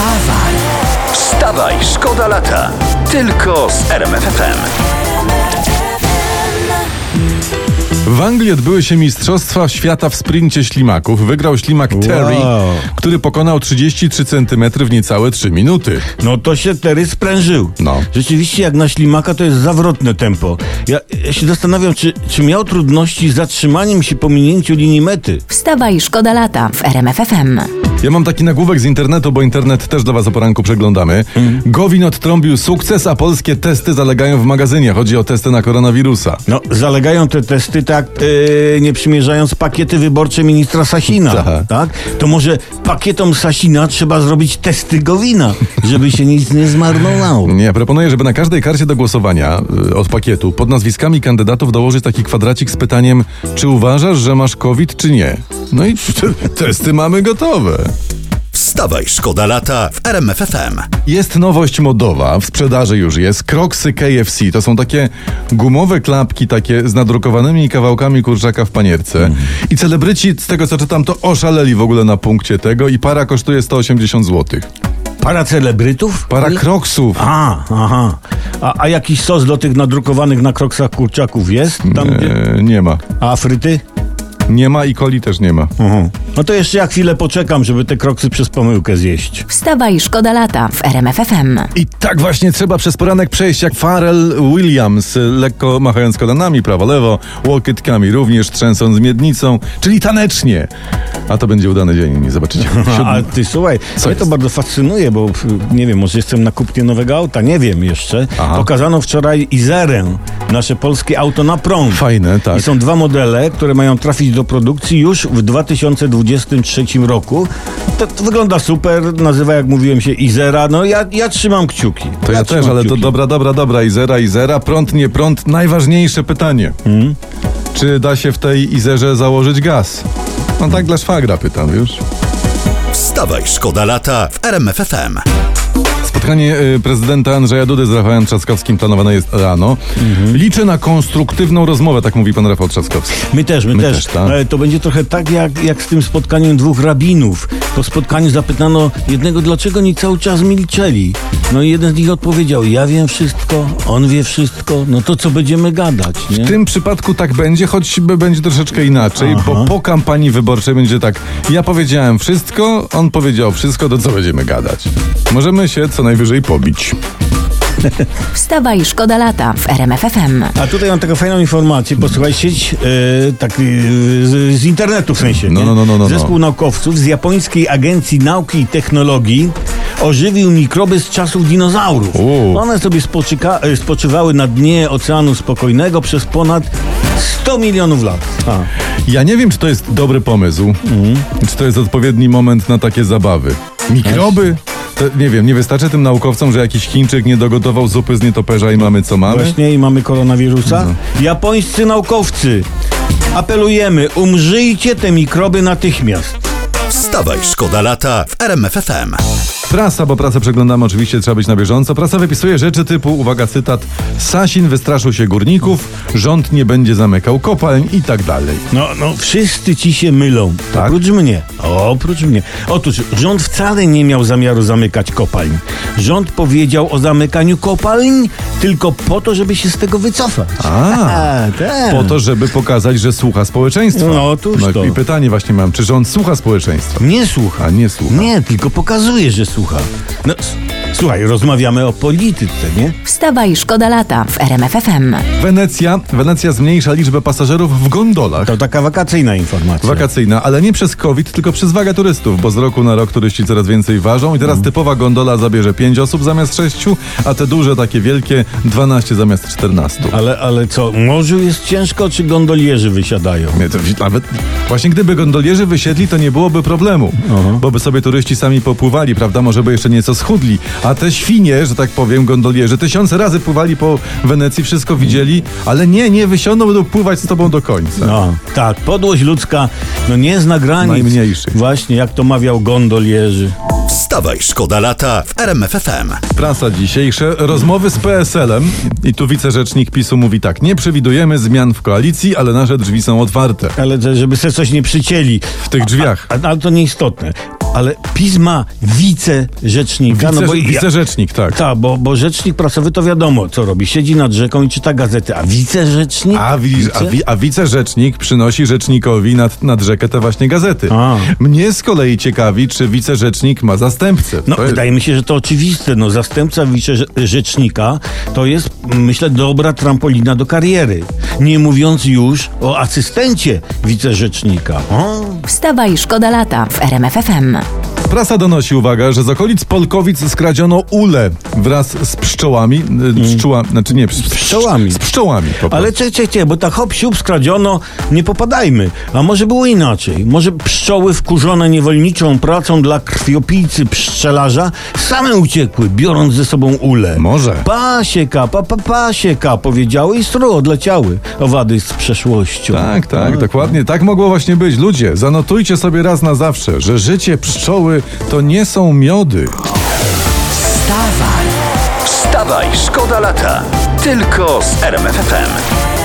Wstawaj! Wstawaj, szkoda lata. Tylko z RMFFM. W Anglii odbyły się Mistrzostwa Świata w sprincie ślimaków. Wygrał ślimak Terry, który pokonał 33 cm w niecałe 3 minuty. No to się Terry sprężył. No. Rzeczywiście jak na ślimaka to jest zawrotne tempo. Ja, ja się zastanawiam, czy, czy miał trudności z zatrzymaniem się po minięciu linii mety. Wstawaj, szkoda lata w RMFFM. Ja mam taki nagłówek z internetu, bo internet też dla was o poranku przeglądamy. Gowin odtrąbił sukces, a polskie testy zalegają w magazynie. Chodzi o testy na koronawirusa. No, zalegają te testy tak, yy, nie przymierzając pakiety wyborcze ministra Sasina, Tak. tak. To może pakietom Sasina trzeba zrobić testy Gowina, żeby się nic nie zmarnowało. Nie, proponuję, żeby na każdej karcie do głosowania y, od pakietu pod nazwiskami kandydatów dołożyć taki kwadracik z pytaniem, czy uważasz, że masz COVID, czy nie. No i testy mamy gotowe. Wstawaj, szkoda lata w RMFFM. Jest nowość modowa, w sprzedaży już jest. Kroksy KFC to są takie gumowe klapki, takie z nadrukowanymi kawałkami kurczaka w panierce. I celebryci, z tego co czytam, to oszaleli w ogóle na punkcie tego i para kosztuje 180 zł. Para celebrytów? Para kroksów. A, aha. A, a jakiś sos do tych nadrukowanych na kroksach kurczaków jest? Tam, gdzie... E, nie ma. A fryty? Nie ma i coli też nie ma. Mhm. No to jeszcze ja chwilę poczekam, żeby te kroksy przez pomyłkę zjeść. Wstawaj, szkoda lata w RMFFM. I tak właśnie trzeba przez poranek przejść jak Pharrell Williams, lekko machając kolanami prawo-lewo, łokitkami również trzęsąc miednicą, czyli tanecznie. A to będzie udany dzień, nie zobaczycie. A ty słuchaj, Co mnie to bardzo fascynuje, bo nie wiem, może jestem na kupnie nowego auta, nie wiem jeszcze. Aha. Pokazano wczoraj Izerę, nasze polskie auto na prąd. Fajne, tak. I są dwa modele, które mają trafić do produkcji już w 2023 roku. To, to wygląda super, nazywa jak mówiłem się Izera. No ja, ja trzymam kciuki. To ja też, trzymam ale to kciuki. dobra, dobra, dobra. Izera, Izera, prąd, nie prąd. Najważniejsze pytanie. Mhm. Czy da się w tej Izerze założyć gaz? No tak dla szwagra pytam już. Wstawaj, szkoda lata w RMFFM. Spotkanie y, prezydenta Andrzeja Dudy z Rafałem Trzaskowskim planowane jest rano. Mhm. Liczę na konstruktywną rozmowę, tak mówi pan Rafał Trzaskowski. My też, my, My też. też, tak. E, To będzie trochę tak jak, jak z tym spotkaniem dwóch rabinów. Po spotkaniu zapytano jednego, dlaczego oni cały czas milczeli. No i jeden z nich odpowiedział, ja wiem wszystko, on wie wszystko, no to co będziemy gadać, nie? W tym przypadku tak będzie, choć będzie troszeczkę inaczej, Aha. bo po kampanii wyborczej będzie tak, ja powiedziałem wszystko, on powiedział wszystko, to co będziemy gadać? Możemy się co najwyżej pobić. Wstawaj, szkoda lata w RMFFM. A tutaj mam taką fajną informację, posłuchaj, sieć e, tak, e, z, z internetu w sensie. No, no, no, no, no. Zespół naukowców z Japońskiej Agencji Nauki i Technologii ożywił mikroby z czasów dinozaurów. U. One sobie spoczyka, e, spoczywały na dnie Oceanu Spokojnego przez ponad 100 milionów lat. A. Ja nie wiem, czy to jest dobry pomysł, Mhm. czy to jest odpowiedni moment na takie zabawy. Mikroby? To, nie wiem, nie wystarczy tym naukowcom, że jakiś Chińczyk nie dogotował zupy z nietoperza i mamy co mamy? Właśnie i mamy koronawirusa. No. Japońscy naukowcy, apelujemy, umrzyjcie te mikroby natychmiast. Wstawaj, szkoda lata w RMFFM. Prasa, bo prasę przeglądamy oczywiście, trzeba być na bieżąco. Prasa wypisuje rzeczy typu, uwaga, cytat, Sasin wystraszył się górników, rząd nie będzie zamykał kopalń i tak dalej. No, no, wszyscy ci się mylą. Tak? Oprócz mnie. Oprócz mnie. Otóż rząd wcale nie miał zamiaru zamykać kopalń. Rząd powiedział o zamykaniu kopalń tylko po to, żeby się z tego wycofać. A, tak. po to, żeby pokazać, że słucha społeczeństwa. No, otóż to. I pytanie właśnie mam, czy rząd słucha społeczeństwa? Nie słucha. A nie słucha. Nie, tylko pokazuje, że słucha. No, s- słuchaj, rozmawiamy o polityce, nie? Wstawaj, szkoda lata w RMFFM. Wenecja, Wenecja zmniejsza liczbę pasażerów w gondolach. To taka wakacyjna informacja. Wakacyjna, ale nie przez COVID, tylko przez wagę turystów, bo z roku na rok turyści coraz więcej ważą i teraz Mhm. typowa gondola zabierze 5 osób zamiast 6, a te duże, takie wielkie 12 zamiast 14. Ale, ale co, morzu jest ciężko, czy gondolierzy wysiadają? Nie, to nawet właśnie gdyby gondolierzy wysiedli, to nie byłoby problemu, Aha. bo by sobie turyści sami popływali, prawda, może by jeszcze nieco schudli, a te świnie, że tak powiem, gondolierzy, tysiące razy pływali po Wenecji, wszystko widzieli, ale nie, nie wysiądą, będą pływać z tobą do końca. No, tak, podłość ludzka no nie zna granic. Najmniejszych. Właśnie, jak to mawiał gondolierzy. Wstawaj, szkoda lata w RMFFM. Prasa dzisiejsze, rozmowy z PSL-em i tu wicerzecznik PiSu mówi tak, nie przewidujemy zmian w koalicji, ale nasze drzwi są otwarte. Ale że- żeby sobie coś nie przycięli. W tych drzwiach. A, ale to nieistotne. Ale PiS ma wicerzecznika. Wice, no bo wicerzecznik, tak. Tak, bo, bo rzecznik prasowy to wiadomo, co robi. Siedzi nad rzeką i czyta gazety. A wicerzecznik? A, a, Wice? wi, a wicerzecznik przynosi rzecznikowi nad, nad rzekę te właśnie gazety. A. Mnie z kolei ciekawi, czy wicerzecznik ma zastępcę. No, jest- wydaje mi się, że to oczywiste. No, zastępca wicerzecznika to jest, myślę, dobra trampolina do kariery. Nie mówiąc już o asystencie wicerzecznika. O, Wstawaj, szkoda lata w RMF FM. Prasa donosi, uwaga, że z okolic Polkowic skradziono ule wraz z pszczołami. y, Pszczoła, znaczy nie, z pszczołami. Z pszczołami. Ale cie, cie, cie, bo tak hop, siup, skradziono, nie popadajmy. A może było inaczej? Może pszczoły wkurzone niewolniczą pracą dla krwiopijcy pszczelarza same uciekły, biorąc ze sobą ule. Może. Pasieka, pa, pa, pasieka, powiedziały i stro odleciały owady z przeszłością. Tak, tak, dokładnie. Tak mogło właśnie być. Ludzie, zanotujcie sobie raz na zawsze, że życie pszczoły to nie są miody. Wstawaj, szkoda lata. Tylko z RMF FM.